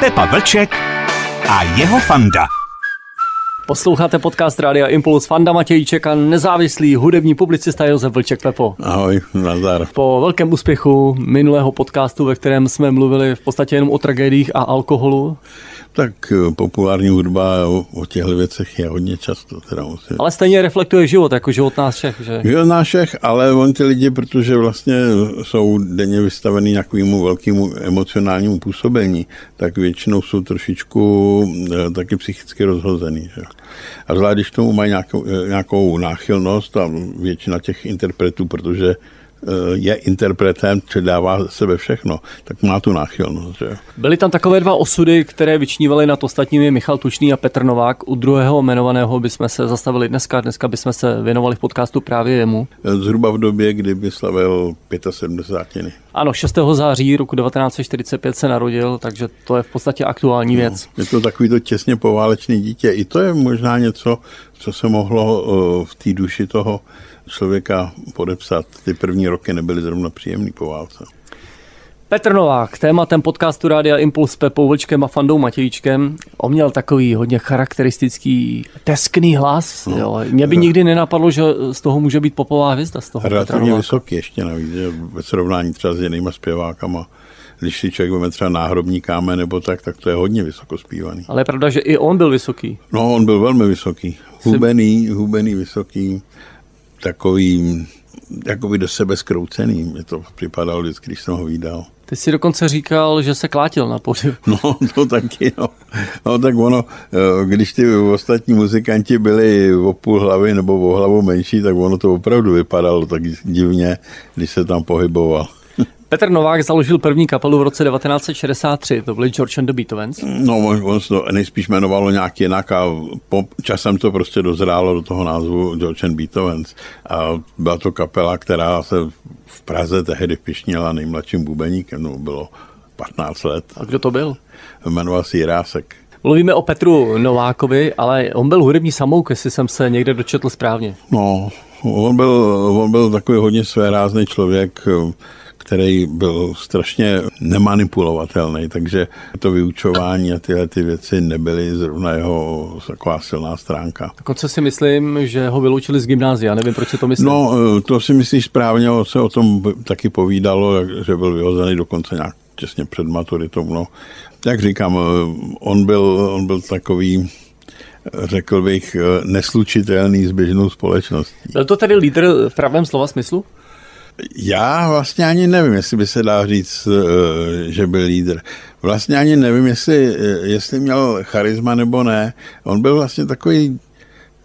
Pepa Vlček a jeho fanda. Posloucháte podcast Rádia Impuls Fanda Matějíček a nezávislý hudební publicista Josef Vlček Pepo. Ahoj, Nazar. Po velkém úspěchu minulého podcastu, ve kterém jsme mluvili v podstatě jenom o tragédiích a alkoholu, tak eh, populární hudba o, o těchto věcech je hodně často. Teda musím. Ale stejně reflektuje život, jako život nás všech, že? Život nás všech, ale on ty lidi, protože vlastně jsou denně vystavený nějakému velkému emocionálnímu působení, tak většinou jsou trošičku eh, taky psychicky rozhozený. Že? A zvlášť, když tomu mají nějakou, eh, nějakou náchylnost a většina těch interpretů, protože je interpretem, předává sebe všechno, tak má tu náchylnost. Že? Byly tam takové dva osudy, které vyčnívaly nad ostatními Michal Tučný a Petr Novák. U druhého jmenovaného bychom se zastavili dneska, dneska bychom se věnovali v podcastu právě jemu. Eh, zhruba v době, kdy by slavil 75. Ano, 6. září roku 1945 se narodil, takže to je v podstatě aktuální no, věc. Je to takový to těsně poválečný dítě. I to je možná něco, co se mohlo eh, v té duši toho člověka podepsat. Ty první roky nebyly zrovna příjemný po válce. Petr Novák, tématem podcastu Rádia Impuls s Pepou Vlčkem a Fandou Matějíčkem. On měl takový hodně charakteristický, teskný hlas. No, jo. Mě by nikdy nenapadlo, že z toho může být popová hvězda. Z toho relativně vysoký ještě navíc, že ve srovnání třeba s jinýma zpěvákama. Když si člověk vezme třeba náhrobní kámen nebo tak, tak to je hodně vysoko zpívaný. Ale je pravda, že i on byl vysoký. No, on byl velmi vysoký. Hubený, hubený, vysoký takovým jakoby do sebe skroucený. Mě to připadalo vždycky, když jsem ho vydal. Ty jsi dokonce říkal, že se klátil na podiu. No, to taky, no. no. tak ono, eh, když ty ostatní muzikanti byli o půl hlavy nebo o hlavu menší, tak ono to opravdu vypadalo tak divně, když se tam pohyboval. Petr Novák založil první kapelu v roce 1963, to byli George and the Beethovens. No, on se to nejspíš jmenovalo nějak jinak a po časem to prostě dozrálo do toho názvu George and Beethovens. A byla to kapela, která se v Praze tehdy pišnila nejmladším bubeníkem, no bylo 15 let. A kdo to byl? Jmenoval se Jirásek. Mluvíme o Petru Novákovi, ale on byl hudební samouk, jestli jsem se někde dočetl správně. No, on byl, on byl takový hodně svérázný člověk, který byl strašně nemanipulovatelný, takže to vyučování a tyhle ty věci nebyly zrovna jeho taková silná stránka. Dokonce si myslím, že ho vyloučili z gymnázia, nevím, proč si to myslíš. No, to si myslíš správně, se o tom taky povídalo, že byl vyhozený dokonce nějak těsně před maturitou. No. Jak říkám, on byl, on byl takový řekl bych, neslučitelný s běžnou společností. Byl to tedy lídr v pravém slova smyslu? Já vlastně ani nevím, jestli by se dá říct, eh, že byl lídr. Vlastně ani nevím, jestli, eh, jestli měl charisma nebo ne. On byl vlastně takový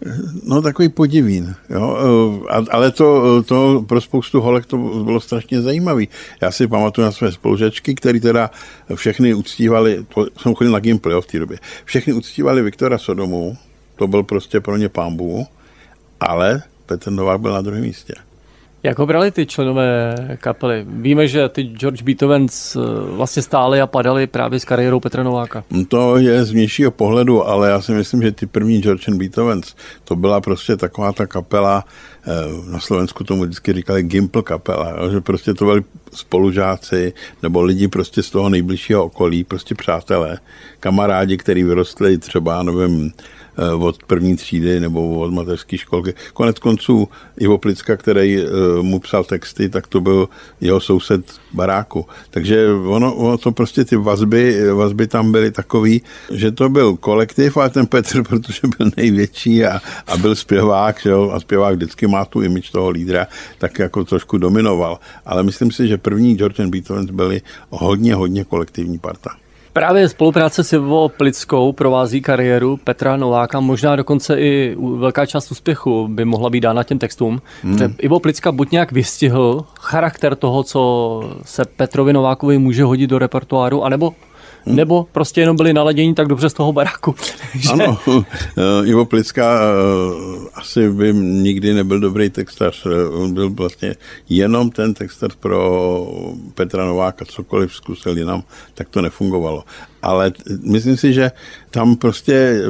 eh, No, takový podivín, jo? ale to, to pro spoustu holek to bylo strašně zajímavé. Já si pamatuju na své spolužačky, které teda všechny uctívali, to jsem chodil na Gimply v té době, všechny uctívali Viktora Sodomu, to byl prostě pro ně pambu, ale Petr Novák byl na druhém místě. Jak ho brali ty členové kapely? Víme, že ty George Beethovens eh, vlastně stály a padali právě s kariérou Petra Nováka. To je z vnějšího pohledu, ale já si myslím, že ty první George and Beethovens, to byla prostě taková ta kapela, eh, na Slovensku tomu vždycky říkali Gimple kapela, že prostě to byli spolužáci nebo lidi prostě z toho nejbližšího okolí, prostě přátelé, kamarádi, kteří vyrostli třeba, nevím, od první třídy nebo od mateřské školky. Konec konců Ivo Plicka, který eh, mu psal texty, tak to byl jeho soused baráku. Takže ono, ono to prostě ty vazby, vazby tam byly takový, že to byl kolektiv, ale ten Petr, protože byl největší a, a byl zpěvák, že jo, a zpěvák vždycky má tu imič toho lídra, tak jako trošku dominoval. Ale myslím si, že první George and Beethoven byli hodně, hodně kolektivní parta. Právě spolupráce s Ivo Plickou provází kariéru Petra Nováka, možná dokonce i velká část úspěchu by mohla být dána těm textům. Hmm. Ivo Plicka buď nějak vystihl charakter toho, co se Petrovi Novákovi může hodit do repertoáru, anebo Hmm. Nebo prostě jenom byli naladění tak dobře z toho baráku. Ano, Ivo Plicka eh, asi by nikdy nebyl dobrý textař. On byl vlastně jenom ten textař pro Petra Nováka, cokoliv zkusil jinam, tak to nefungovalo ale myslím si, že tam prostě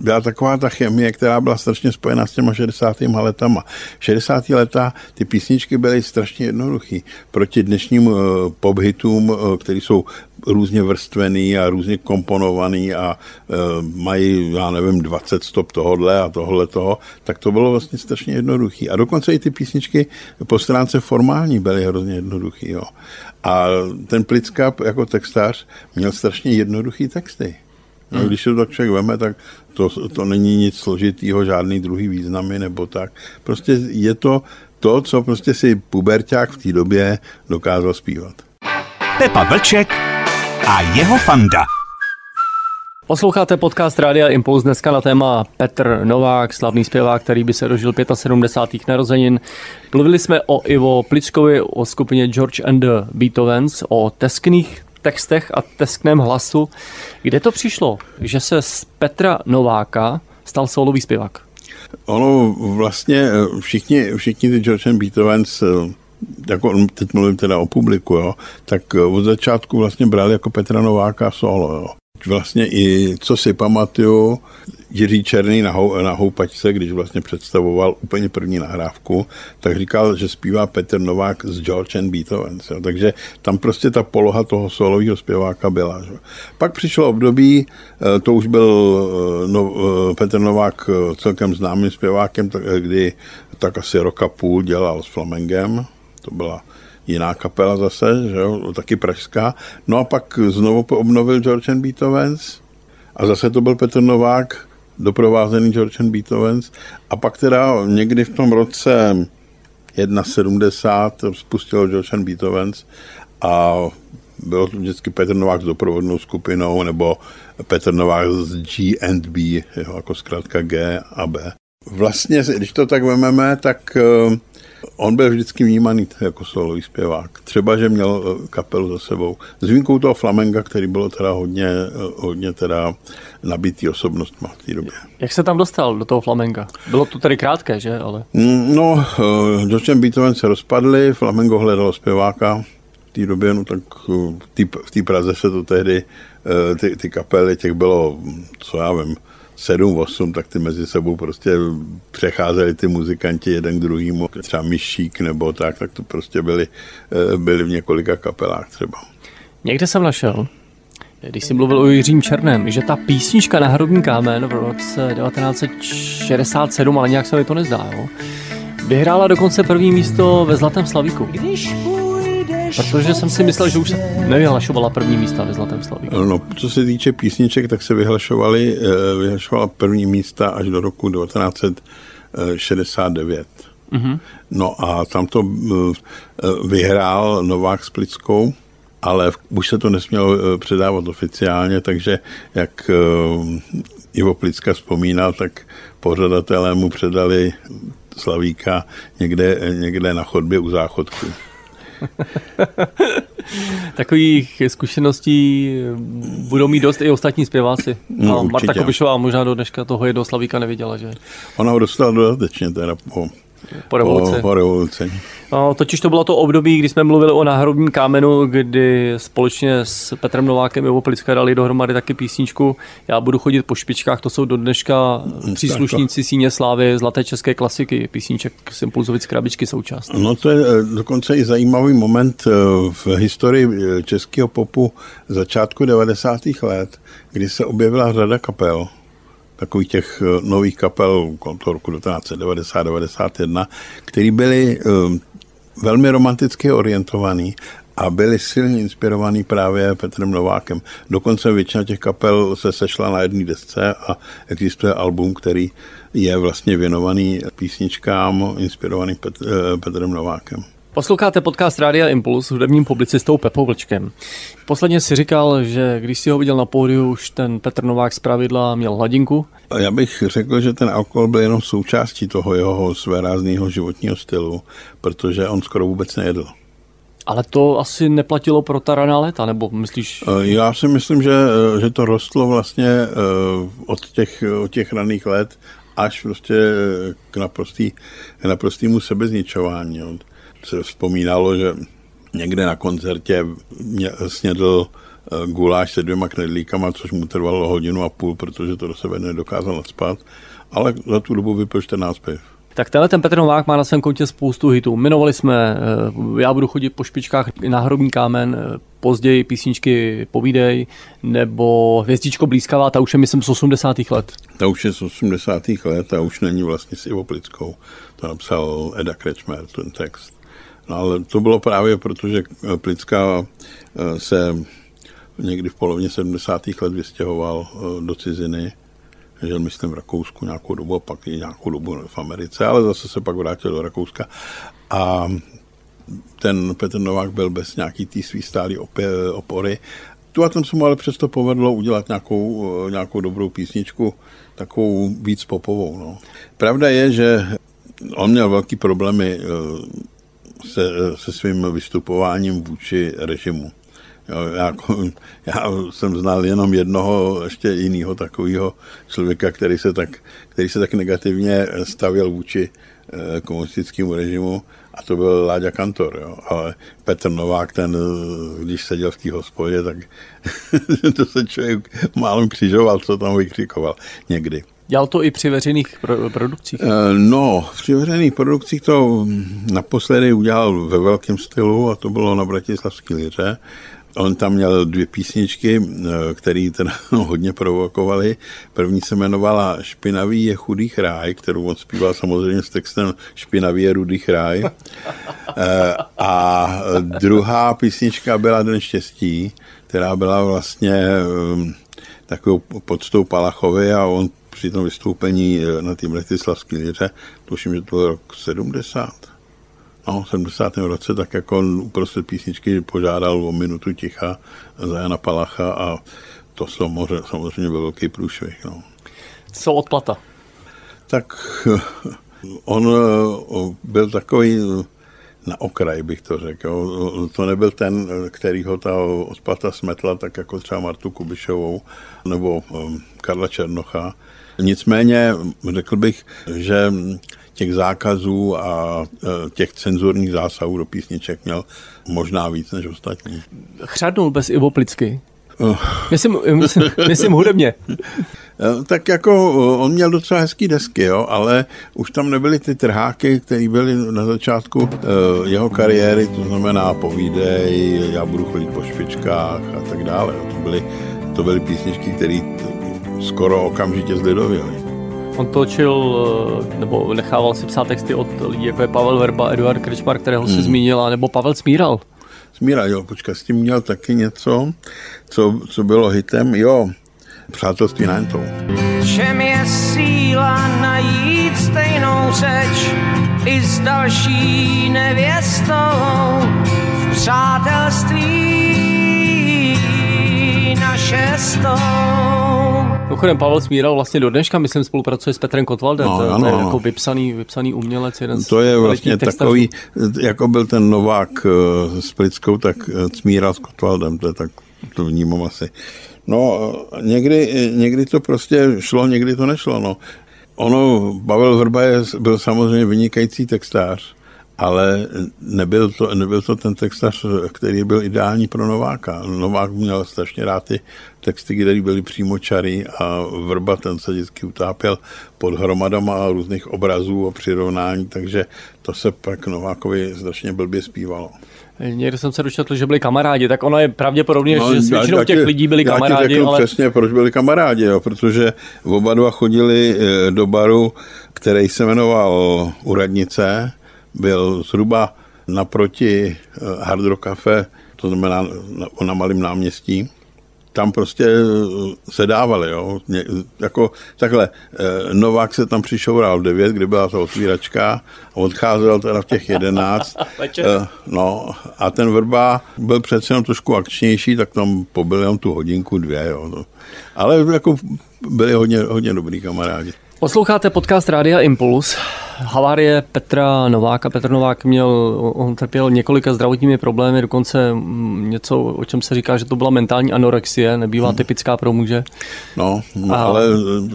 byla taková ta chemie, která byla strašně spojená s těma 60. letama. 60. leta ty písničky byly strašně jednoduché proti dnešním uh, pop hitům, uh, které jsou různě vrstvený a různě komponovaný a e, mají, já nevím, 20 stop tohodle a tohle toho, tak to bylo vlastně strašně jednoduchý. A dokonce i ty písničky po stránce formální byly hrozně jednoduchý. Jo. A ten Plicka jako textář měl strašně jednoduchý texty. No, hmm. Když se to tak člověk veme, tak to, to není nic složitýho, žádný druhý významy nebo tak. Prostě je to to, co prostě si puberták v té době dokázal zpívat. Pepa Vlček a jeho fanda. Posloucháte podcast Rádia Impuls dneska na téma Petr Novák, slavný zpěvák, který by se dožil 75. narozenin. Mluvili jsme o Ivo Plickovi, o skupině George and the Beethovens, o teskných textech a teskném hlasu. Kde to přišlo, že se z Petra Nováka stal solový zpěvák? Ono vlastně eh, všichni, všichni ty George and Beethovens eh, jako teď mluvím teda o publiku, jo, tak eh, od začátku vlastně brali jako Petra Nováka solo. Jo. Vlastně i co si pamatuju, Jiří Černý na, hou, na houpačce, když vlastně představoval úplně první nahrávku, tak říkal, že zpívá Petr Novák z George and Beethoven. Jo. Takže tam prostě ta poloha toho solového zpěváka byla. Že. Pak přišlo období, eh, to už byl eh, no, Petr Novák celkem známým zpěvákem, kdy tak asi roka půl dělal s Flamengem, to byla jiná kapela zase, že jo, taky pražská. No a pak znovu obnovil George and Beethovens a zase to byl Petr Novák, doprovázený George and Beethovens. A pak teda někdy v tom roce 1.70 spustil George and Beethovens a bylo to vždycky Petr Novák s doprovodnou skupinou nebo Petr Novák z G&B, jako zkrátka G a B. Vlastně, když to tak vememe, tak eh, On byl vždycky vnímaný jako solový zpěvák. Třeba, že měl eh, kapelu za sebou. S výjimkou toho flamenga, který bylo teda hodně, eh, hodně teda nabitý osobnostma v té době. Jak se tam dostal do toho flamenga? Bylo to tedy krátké, že? Ale... Mm, no, George Beethoven se rozpadli, flamengo hledalo zpěváka v té době, no tak v té Praze se to tehdy, ty, ty kapely, těch bylo, co já vím, 7-8, tak ty mezi sebou prostě přecházeli ty muzikanti jeden k druhému, třeba Myšík nebo tak, tak to prostě byli, eh, byli v několika kapelách třeba. Někde jsem našel, když jsi mluvil o Jiřím Černém, že ta písnička na hrobní kámen v roce 1967, ale nějak se mi to nezdá, jo? vyhrála dokonce první místo ve Zlatém Slavíku. Když Protože jsem si myslel, že už se nevyhlašovala první místa ve Zlatém Slavíku. No, co se týče písniček, tak se vyhlašovaly, eh, vyhlašovala první místa až do roku 1969. Mm-hmm. No a tam to eh, vyhrál Novák s Plickou, ale už se to nesmělo eh, předávat oficiálně, takže jak Ivo Plicka vzpomínal, tak pořadatelé mu předali Slavíka někde, někde na chodbě u záchodku. Takových zkušeností budou mít dost i ostatní zpěváci. No, a Marta Kobišová možná do dneška toho jednoho Slavíka neviděla, že? Ona ho dostala dodatečně teda po, po revoluci. Po, po revoluci. No, totiž to bylo to období, kdy jsme mluvili o náhrobním kámenu, kdy společně s Petrem Novákem Ivo Plicka dali dohromady taky písničku Já budu chodit po špičkách, to jsou do dneška příslušníci síně slávy Zlaté české klasiky, písniček Simpulzovic krabičky součást. No to je eh, dokonce i zajímavý moment eh, v historii eh, českého popu začátku 90. let, kdy se objevila řada kapel, takových těch nových kapel toho roku 1990-91, který byly velmi romanticky orientovaný a byli silně inspirovaný právě Petrem Novákem. Dokonce většina těch kapel se sešla na jedné desce a existuje album, který je vlastně věnovaný písničkám inspirovaný Pet- eh, Petrem Novákem. Posloucháte podcast Rádia Impuls s hudebním publicistou Pepou Vlčkem. Posledně si říkal, že když si ho viděl na pódiu, už ten Petr Novák z pravidla měl hladinku. Já bych řekl, že ten alkohol byl jenom součástí toho jeho svérázného životního stylu, protože on skoro vůbec nejedl. Ale to asi neplatilo pro ta raná léta, nebo myslíš? Eh, já si myslím, že, eh, že to rostlo vlastně eh, od těch, od těch raných let až prostě k naprostý, k naprostýmu sebezničování se vzpomínalo, že někde na koncertě mě, snědl eh, guláš se dvěma knedlíkama, což mu trvalo hodinu a půl, protože to do sebe nedokázal nadspat, ale za tu dobu vypil 14 piv. Tak tenhle ten Petr Novák má na svém kontě spoustu hitů. Minovali jsme eh, Já budu chodit po špičkách na hrobní kámen, eh, později písničky Povídej, nebo Hvězdičko blízkavá, ta už je myslím z 80. let. Ta už je z 80. let a už není vlastně s Ivo Plickou. To napsal Eda Krečmer, ten text. No ale to bylo právě proto, že Plická se někdy v polovině 70. let vystěhoval do ciziny žil myslím v Rakousku nějakou dobu a pak i nějakou dobu v Americe, ale zase se pak vrátil do Rakouska a ten Petr Novák byl bez nějaký tý svý stálý opory. Tu a tam se mu ale přesto povedlo udělat nějakou, nějakou dobrou písničku, takovou víc popovou. No. Pravda je, že on měl velký problémy eh, se, se svým vystupováním vůči režimu. Jo, já, jako, já jsem znal jenom jednoho, ještě jiného takového člověka, který se, tak, který se tak negativně stavěl vůči eh, komunistickému režimu a to byl Láďa Kantor, jo. ale Petr Novák, ten, když seděl v té hospodě, tak to se člověk málem křižoval, co tam vykřikoval někdy. Dělal to i při veřejných pro- produkcích? Eh, no, při veřejných produkcích to naposledy udělal ve velkém stylu a to bylo na Bratislavské liře. On tam měl dvě písničky, eh, které teda hodně provokovaly. První se jmenovala Špinavý je chudý ráj, kterou on zpíval samozřejmě s textem Špinavý je rudý ráj. Eh, a druhá písnička byla Den štěstí, která byla vlastně eh, takovou podstou Palachovi a on při tom vystoupení na té Bratislavské liře, tuším, že to byl rok 70, no, v 70. roce, tak jako on uprostřed písničky požádal o minutu ticha za Jana Palacha a to samozřejmě, samozřejmě byl velký průšvih. No. Co odplata? Tak on eh, byl takový na okraj, bych to řekl. To nebyl ten, který ho ta odplata smetla, tak jako třeba Martu Kubišovou nebo eh, Karla Černocha. Nicméně řekl bych, že těch zákazů a e, těch cenzurních zásahů do písniček měl možná víc než ostatní. Chřadnul bez Ivo Plicky? Uh. Myslím, myslím, myslím hudebně. E, tak jako on měl docela hezký desky, jo, ale už tam nebyly ty trháky, které byly na začátku jeho kariéry, to znamená Povídej, Já budu chodit po špičkách a tak dále. To byly, to byly písničky, které skoro okamžitě zlidověly. On točil, eh, nebo nechával si psát texty od lidí, jako je Pavel Verba, Eduard Krčmar, kterého hmm. si zmínila, nebo Pavel Smíral. Smíral, jo, počkej, s tím měl taky něco, co, co bylo hitem, jo, přátelství na jentou. Čem je síla najít stejnou řeč i s další nevěstou v přátelství na šestou. Mimochodem, Pavel Smíral vlastně do dneška, myslím, spolupracuje s Petrem Kotwaldem, no, to, ano, to je ano. jako vypsaný, vypsaný umělec, jeden To je vlastně takový, jako byl ten Novák uh, s Plickou, tak uh, Smíral s Kotwaldem, to je tak, to vnímám asi. No, někdy, někdy to prostě šlo, někdy to nešlo, no. Ono, Pavel Vrba je, byl samozřejmě vynikající textář, ale nebyl to, nebyl to ten textař, který byl ideální pro Nováka. Novák měl strašně rád ty texty, které byly čary a Vrba ten se vždycky utápěl pod hromadama různých obrazů a přirovnání, takže to se pak Novákovi strašně blbě zpívalo. Někde jsem se dočetl, že byli kamarádi, tak ono je pravděpodobně, no, že s většinou já, těch já, lidí byli kamarádi. Já ti řeknu ale... přesně, proč byli kamarádi, jo, protože oba dva chodili eh, do baru, který se jmenoval Uradnice, byl zhruba naproti eh, Hard Rock Cafe, to znamená na, na malém náměstí. Tam prostě eh, se dávali, jo. Ně, jako takhle, eh, Novák se tam přišoural v 9, kdy byla ta otvíračka a odcházel teda v těch 11. no a ten Vrba byl přece jenom trošku akčnější, tak tam pobyl jenom tu hodinku, dvě, jo. Ale jako byli hodně, hodně dobrý kamarádi. Posloucháte podcast Rádia Impuls. Havárie Petra Nováka. Petr Novák měl, on trpěl několika zdravotními problémy, dokonce něco, o čem se říká, že to byla mentální anorexie, nebývá hmm. typická pro muže. No, no a... ale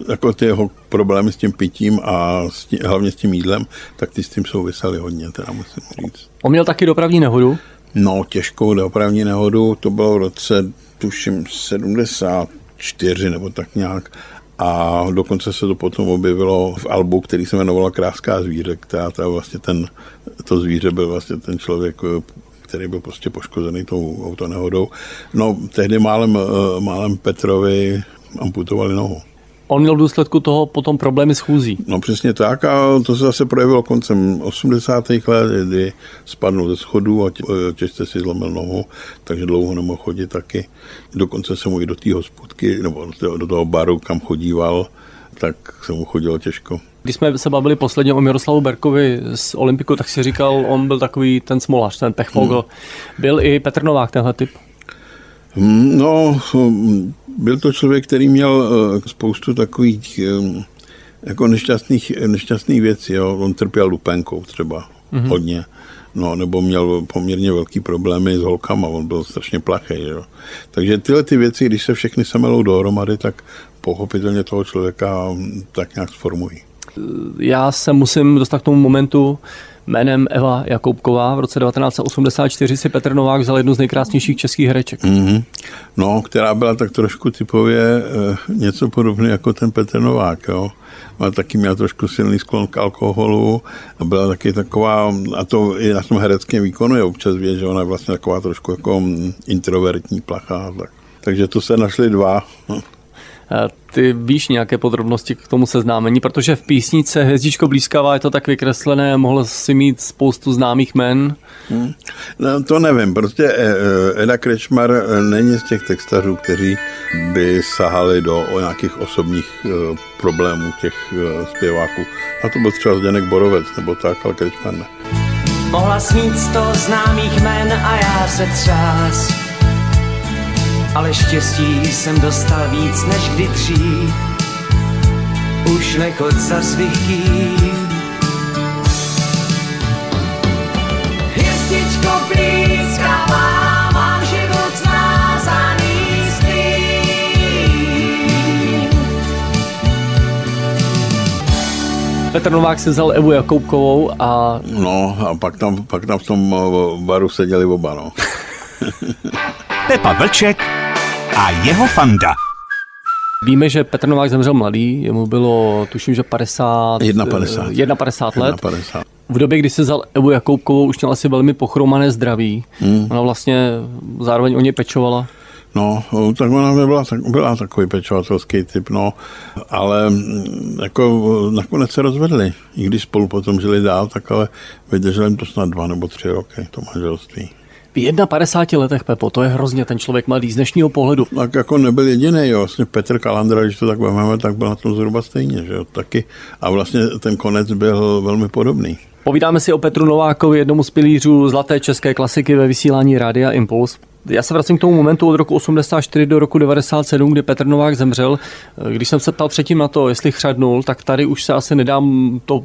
jako ty jeho problémy s tím pitím a s tím, hlavně s tím jídlem, tak ty s tím souvisely hodně, teda musím říct. On měl taky dopravní nehodu? No, těžkou dopravní nehodu, to bylo v roce, tuším, 74 nebo tak nějak a dokonce se to potom objevilo v albu, který se jmenoval Kráská zvíře, která ta vlastně ten, to zvíře byl vlastně ten člověk, který byl prostě poškozený tou autonehodou. No, tehdy málem, málem Petrovi amputovali nohu. On měl v důsledku toho potom problémy s chůzí. No přesně tak a to se zase projevilo koncem 80. let, kdy spadnul ze schodu a těžce si zlomil nohu, takže dlouho nemohl chodit taky. Dokonce se mu i do té hospodky, nebo do toho baru, kam chodíval, tak se mu chodilo těžko. Když jsme se bavili posledně o Miroslavu Berkovi z Olympiku, tak si říkal, on byl takový ten smolař, ten pechvogel. Hmm. Byl i Petr Novák tenhle typ? Hmm, no, byl to člověk, který měl eh, spoustu takových jako nešťastných, nešťastných věcí. Jo. On trpěl lupenkou třeba mm-hmm. hodně. No, nebo měl poměrně velký problémy s holkama, on byl strašně plachý. Jo. Takže tyhle ty věci, když se všechny semelou dohromady, tak pochopitelně toho člověka hm, tak nějak sformují. Já se musím dostat k tomu momentu, Jménem Eva Jakoubková v roce 1984 si Petr Novák vzal jednu z nejkrásnějších českých hereček. Mm-hmm. No, která byla tak trošku typově e, něco podobné jako ten Petr Novák. Jo. Má taky měla trošku silný sklon k alkoholu a byla taky taková, a to i na tom hereckém výkonu je občas vidět, že ona je vlastně taková trošku jako mm, introvertní placha. Tak. Takže to se našli dva. Eh, ty víš nějaké podrobnosti k tomu seznámení, protože v písnice Hvězdičko blízkavá je to tak vykreslené, mohl si mít spoustu známých men. Hmm. No, to nevím, prostě eh, eh, Eda Krečmar není z těch textařů, kteří by sahali do o nějakých osobních problémů těch zpěváků. A to byl třeba Zdenek Borovec nebo tak, ale Krečmar ne. Mohla smít sto známých men a já se třás ale štěstí jsem dostal víc než kdy dřív. Už nechod za svých kýv. Hvězdičko blízká mám život smázaný Petr Novák si vzal Evu Jakoubkovou a... No a pak tam, pak tam v tom baru seděli oba, no. Pepa Vlček a jeho fanda. Víme, že Petr Novák zemřel mladý, jemu bylo, tuším, že 50, 51, 51 let. 51. V době, kdy se vzal Evu Jakoubkovou, už měl asi velmi pochromané zdraví. Hmm. Ona vlastně zároveň o ně pečovala. No, tak ona byla, tak, byla takový pečovatelský typ, no, ale mm, jako nakonec se rozvedli. I když spolu potom žili dál, tak ale vydrželi jim to snad dva nebo tři roky, to manželství. V 51 letech, Pepo, to je hrozně ten člověk mladý z dnešního pohledu. Tak jako nebyl jediný, jo. Vlastně Petr Kalandra, když to tak vezmeme, tak byl na tom zhruba stejně, že jo, taky. A vlastně ten konec byl velmi podobný. Povídáme si o Petru Novákovi, jednomu z pilířů zlaté české klasiky ve vysílání Rádia Impuls. Já se vracím k tomu momentu od roku 84 do roku 97, kdy Petr Novák zemřel. Když jsem se ptal předtím na to, jestli chřadnul, tak tady už se asi nedám to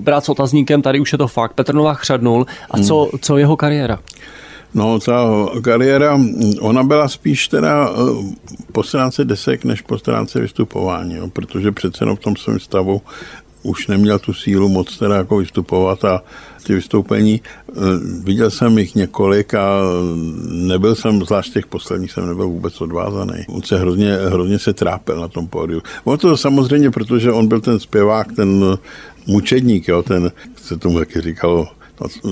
brát s otazníkem, tady už je to fakt. Petr Novák chřadnul. A co, hmm. co jeho kariéra? No, ta kariéra, ona byla spíš teda eh, po stránce desek, než po stránce vystupování, jo, protože přece jenom v tom svém stavu už neměl tu sílu moc teda jako vystupovat a ty vystoupení, eh, viděl jsem jich několik a nebyl jsem, zvlášť těch posledních jsem nebyl vůbec odvázaný. On se hrozně, hrozně se trápil na tom pódiu. Ono to samozřejmě, protože on byl ten zpěvák, ten mučedník, jo, ten, se tomu taky říkalo,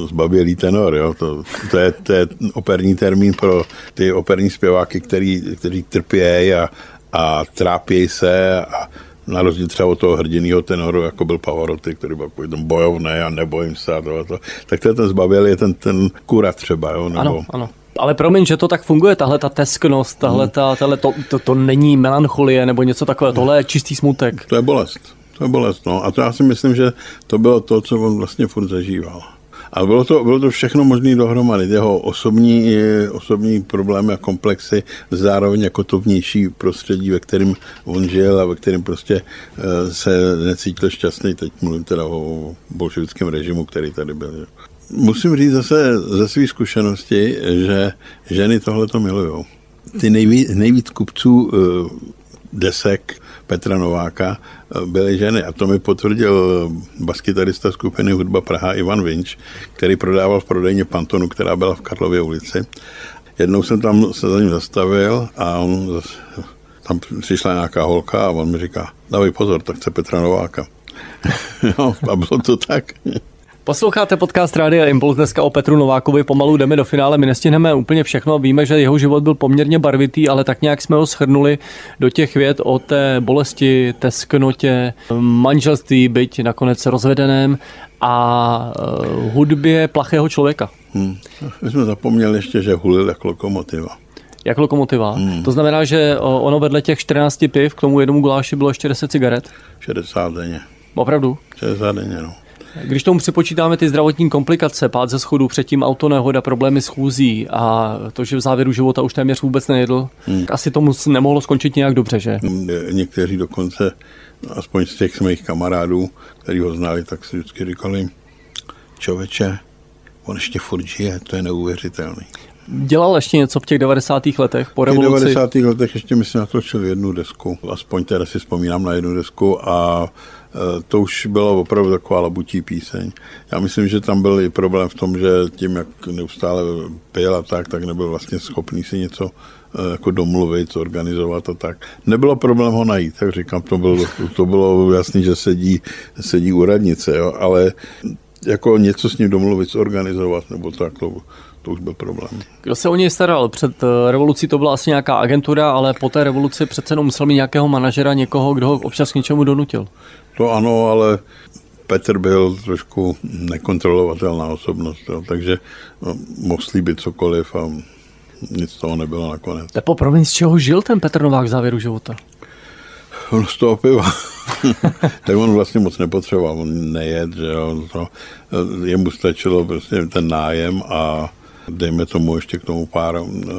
zbabělý tenor, jo? To, to, je, to je operní termín pro ty operní zpěváky, který, kteří trpějí a, a trápějí se a na rozdíl třeba od toho hrdiného tenoru, jako byl Pavarotti, který byl ten bojovný a nebojím se a to, to. Tak to je ten zbavil, je ten, ten kura třeba, jo? Nebo... Ano, ano. Ale promiň, že to tak funguje, tahle ta tesknost, tahle, ta, tahle to, to, to, není melancholie nebo něco takového, tohle je čistý smutek. To je bolest, to je bolest, no. A to já si myslím, že to bylo to, co on vlastně furt zažíval. A bylo to, bylo to všechno možné dohromady. Jeho osobní, osobní problémy a komplexy, zároveň jako to vnější prostředí, ve kterém on žil a ve kterém prostě eh, se necítil šťastný. Teď mluvím teda o bolševickém režimu, který tady byl. Musím říct zase ze své zkušenosti, že ženy tohle to milují. Ty nejvíc, nejvíc kupců eh, desek Petra Nováka eh, byly ženy. A to mi potvrdil baskytarista skupiny Hudba Praha Ivan Vinč, který prodával v prodejně Pantonu, která byla v Karlově ulici. Jednou jsem tam se za ním zastavil a on tam přišla nějaká holka a on mi říká, dávej pozor, tak chce Petra Nováka. no, a bylo to tak. Posloucháte podcast Rádia Impuls dneska o Petru Novákovi. Pomalu jdeme do finále, my nestihneme úplně všechno. Víme, že jeho život byl poměrně barvitý, ale tak nějak jsme ho shrnuli do těch věd o té bolesti, té sknotě, manželství, byť nakonec rozvedeném a uh, hudbě plachého člověka. Hmm. My jsme zapomněli ještě, že hulil jako lokomotiva. Jak lokomotiva. Hmm. To znamená, že ono vedle těch 14 piv k tomu jednomu guláši bylo ještě 10 cigaret? 60 denně. Opravdu? 60 denně, no. Když tomu připočítáme ty zdravotní komplikace, pád ze schodu, předtím autonehoda, problémy s chůzí a to, že v závěru života už téměř vůbec nejedl, hmm. asi tomu nemohlo skončit nějak dobře, že? Někteří dokonce, aspoň z těch mých kamarádů, kteří ho znali, tak si vždycky říkali, člověče, on ještě furt žije, to je neuvěřitelný. Dělal ještě něco v těch 90. letech po revoluci? V těch 90. letech ještě myslím natočil jednu desku, aspoň teda si vzpomínám na jednu desku a e, to už byla opravdu taková labutí píseň. Já myslím, že tam byl i problém v tom, že tím, jak neustále pil a tak, tak nebyl vlastně schopný si něco e, jako domluvit, organizovat a tak. Nebylo problém ho najít, tak říkám, to bylo, to bylo jasný, že sedí, sedí u radnice, jo, ale jako něco s ním domluvit, zorganizovat, nebo tak, to, to už byl problém. Kdo se o něj staral? Před eh, revolucí to byla asi nějaká agentura, ale po té revoluci přece jenom musel mít nějakého manažera, někoho, kdo ho občas k něčemu donutil. To ano, ale Petr byl trošku nekontrolovatelná osobnost, jo, takže no, mohl slíbit cokoliv a nic z toho nebylo nakonec. Tepo, promiň, z čeho žil ten Petr Novák v závěru života? On z toho piva. tak on vlastně moc nepotřeboval, on nejet, že jo. To, jemu stačilo prostě ten nájem a dejme tomu ještě k tomu pár, eh,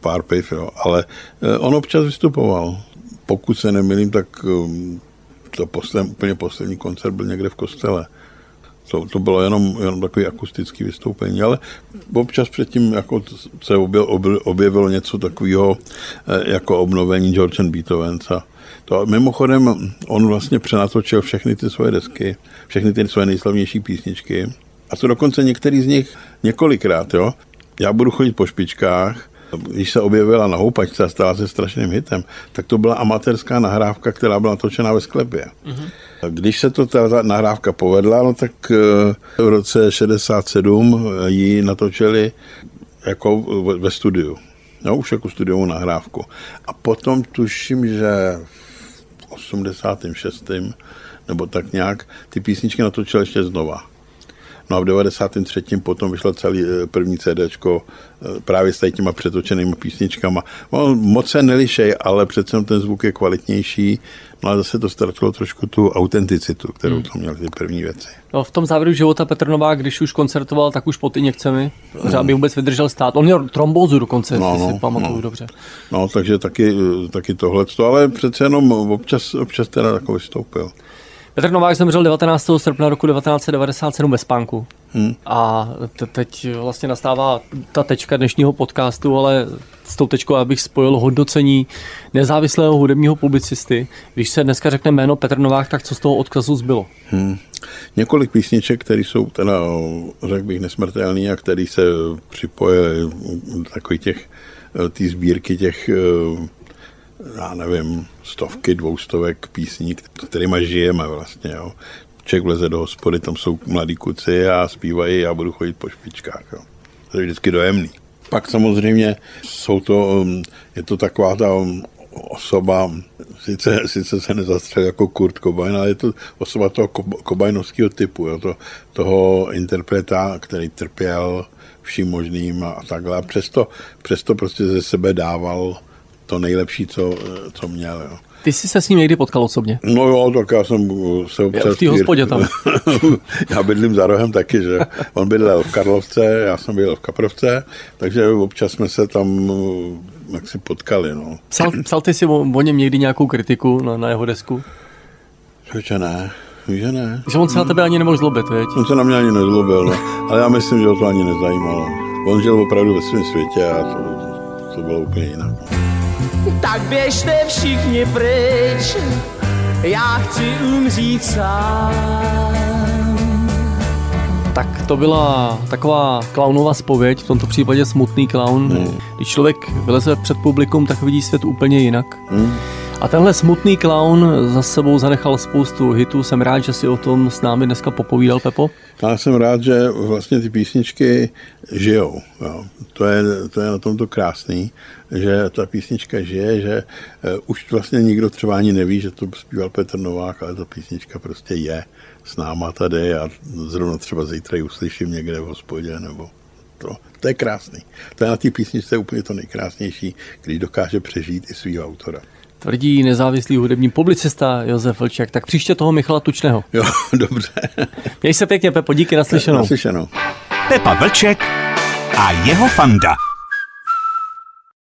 pár piv, jo. ale eh, on občas vystupoval. Pokud se nemilím, tak eh, to posled, úplně poslední koncert byl někde v kostele. To, to bylo jenom, jenom takové akustické vystoupení, ale občas předtím jako se objevilo, něco takového jako obnovení George and Beethovens a to mimochodem, on vlastně přenatočil všechny ty svoje desky, všechny ty svoje nejslavnější písničky a to dokonce některý z nich několikrát, jo. Já budu chodit po špičkách, když se objevila na houpačce a stala se strašným hitem, tak to byla amatérská nahrávka, která byla točena ve sklepě. Mm-hmm. Když se to ta nahrávka povedla, no tak eh, v roce 67 ji natočili jako ve studiu. No, už jako studiovou nahrávku. A potom tuším, že v 86. nebo tak nějak ty písničky natočil ještě znova. No a v 93. potom vyšlo celý eh, první CD eh, právě s těma přetočenými písničkama. No, moc se nelišej, ale přece ten zvuk je kvalitnější, no a zase to ztratilo trošku tu autenticitu, kterou hmm. to měl ty první věci. No, v tom závěru života Petr Novák, když už koncertoval, tak už pod injekcemi, hmm. aby vůbec vydržel stát. On měl trombózu dokonce, no, no, si pamatuju no. dobře. No, takže taky, taky tohle, ale přece jenom občas, občas teda takový vystoupil. Petr Novák zemřel 19. srpna roku 1997 ve spánku. Hmm. A teď vlastně nastává ta tečka dnešního podcastu, ale s tou tečkou abych spojil hodnocení nezávislého hudebního publicisty. Když se dneska řekne jméno Petr Novák, tak co z toho odkazu zbylo? Hmm. Několik písniček, které jsou teda, řekl bych, nesmrtelný a který se připojili takový těch, ty sbírky těch já nevím, stovky, dvoustovek písní, kterými žijeme vlastně, jo. Člověk vleze do hospody, tam jsou mladí kuci a zpívají, já budu chodit po špičkách, jo. To je vždycky dojemný. Pak samozřejmě jsou to, um, je to taková ta um, osoba, sice, sice se nezastřelil jako Kurt Cobain, ale je to osoba toho kobajnovského typu, jo, to, toho interpreta, který trpěl vším možným a takhle. A přesto, přesto prostě ze sebe dával to nejlepší, co, co měl. Jo. Ty jsi se s ním někdy potkal osobně? No jo, tak já jsem se občas... V té hospodě tam. já bydlím za rohem taky, že on bydlel v Karlovce, já jsem bydlel v Kaprovce, takže občas jsme se tam jak si potkali. No. Psal, psal ty si o, o něm někdy nějakou kritiku na, na jeho desku? Že ne, že ne. Že on se na tebe ani nemohl zlobit, veď? On se na mě ani nezlobil, no. ale já myslím, že ho to ani nezajímalo. On žil opravdu ve svém světě a to, to bylo úplně jinak. Tak běžte všichni pryč, já chci umřít sám. Tak to byla taková klaunová spověď, v tomto případě smutný klaun. Hmm. Když člověk vyleze před publikum, tak vidí svět úplně jinak. Hmm. A tenhle smutný clown za sebou zanechal spoustu hitů. Jsem rád, že si o tom s námi dneska popovídal, Pepo. Já jsem rád, že vlastně ty písničky žijou. Jo. To, je, to je na tomto krásný, že ta písnička žije, že uh, už vlastně nikdo třeba ani neví, že to zpíval Petr Novák, ale ta písnička prostě je s náma tady a zrovna třeba zítra ji uslyším někde v hospodě nebo to. To je krásný. To je na té písničce úplně to nejkrásnější, když dokáže přežít i svého autora tvrdí nezávislý hudební publicista Josef Vlčák. Tak příště toho Michala Tučného. Jo, dobře. Měj se pěkně, Pepo, díky naslyšenou. Naslyšenou. Pepa Vlček a jeho fanda.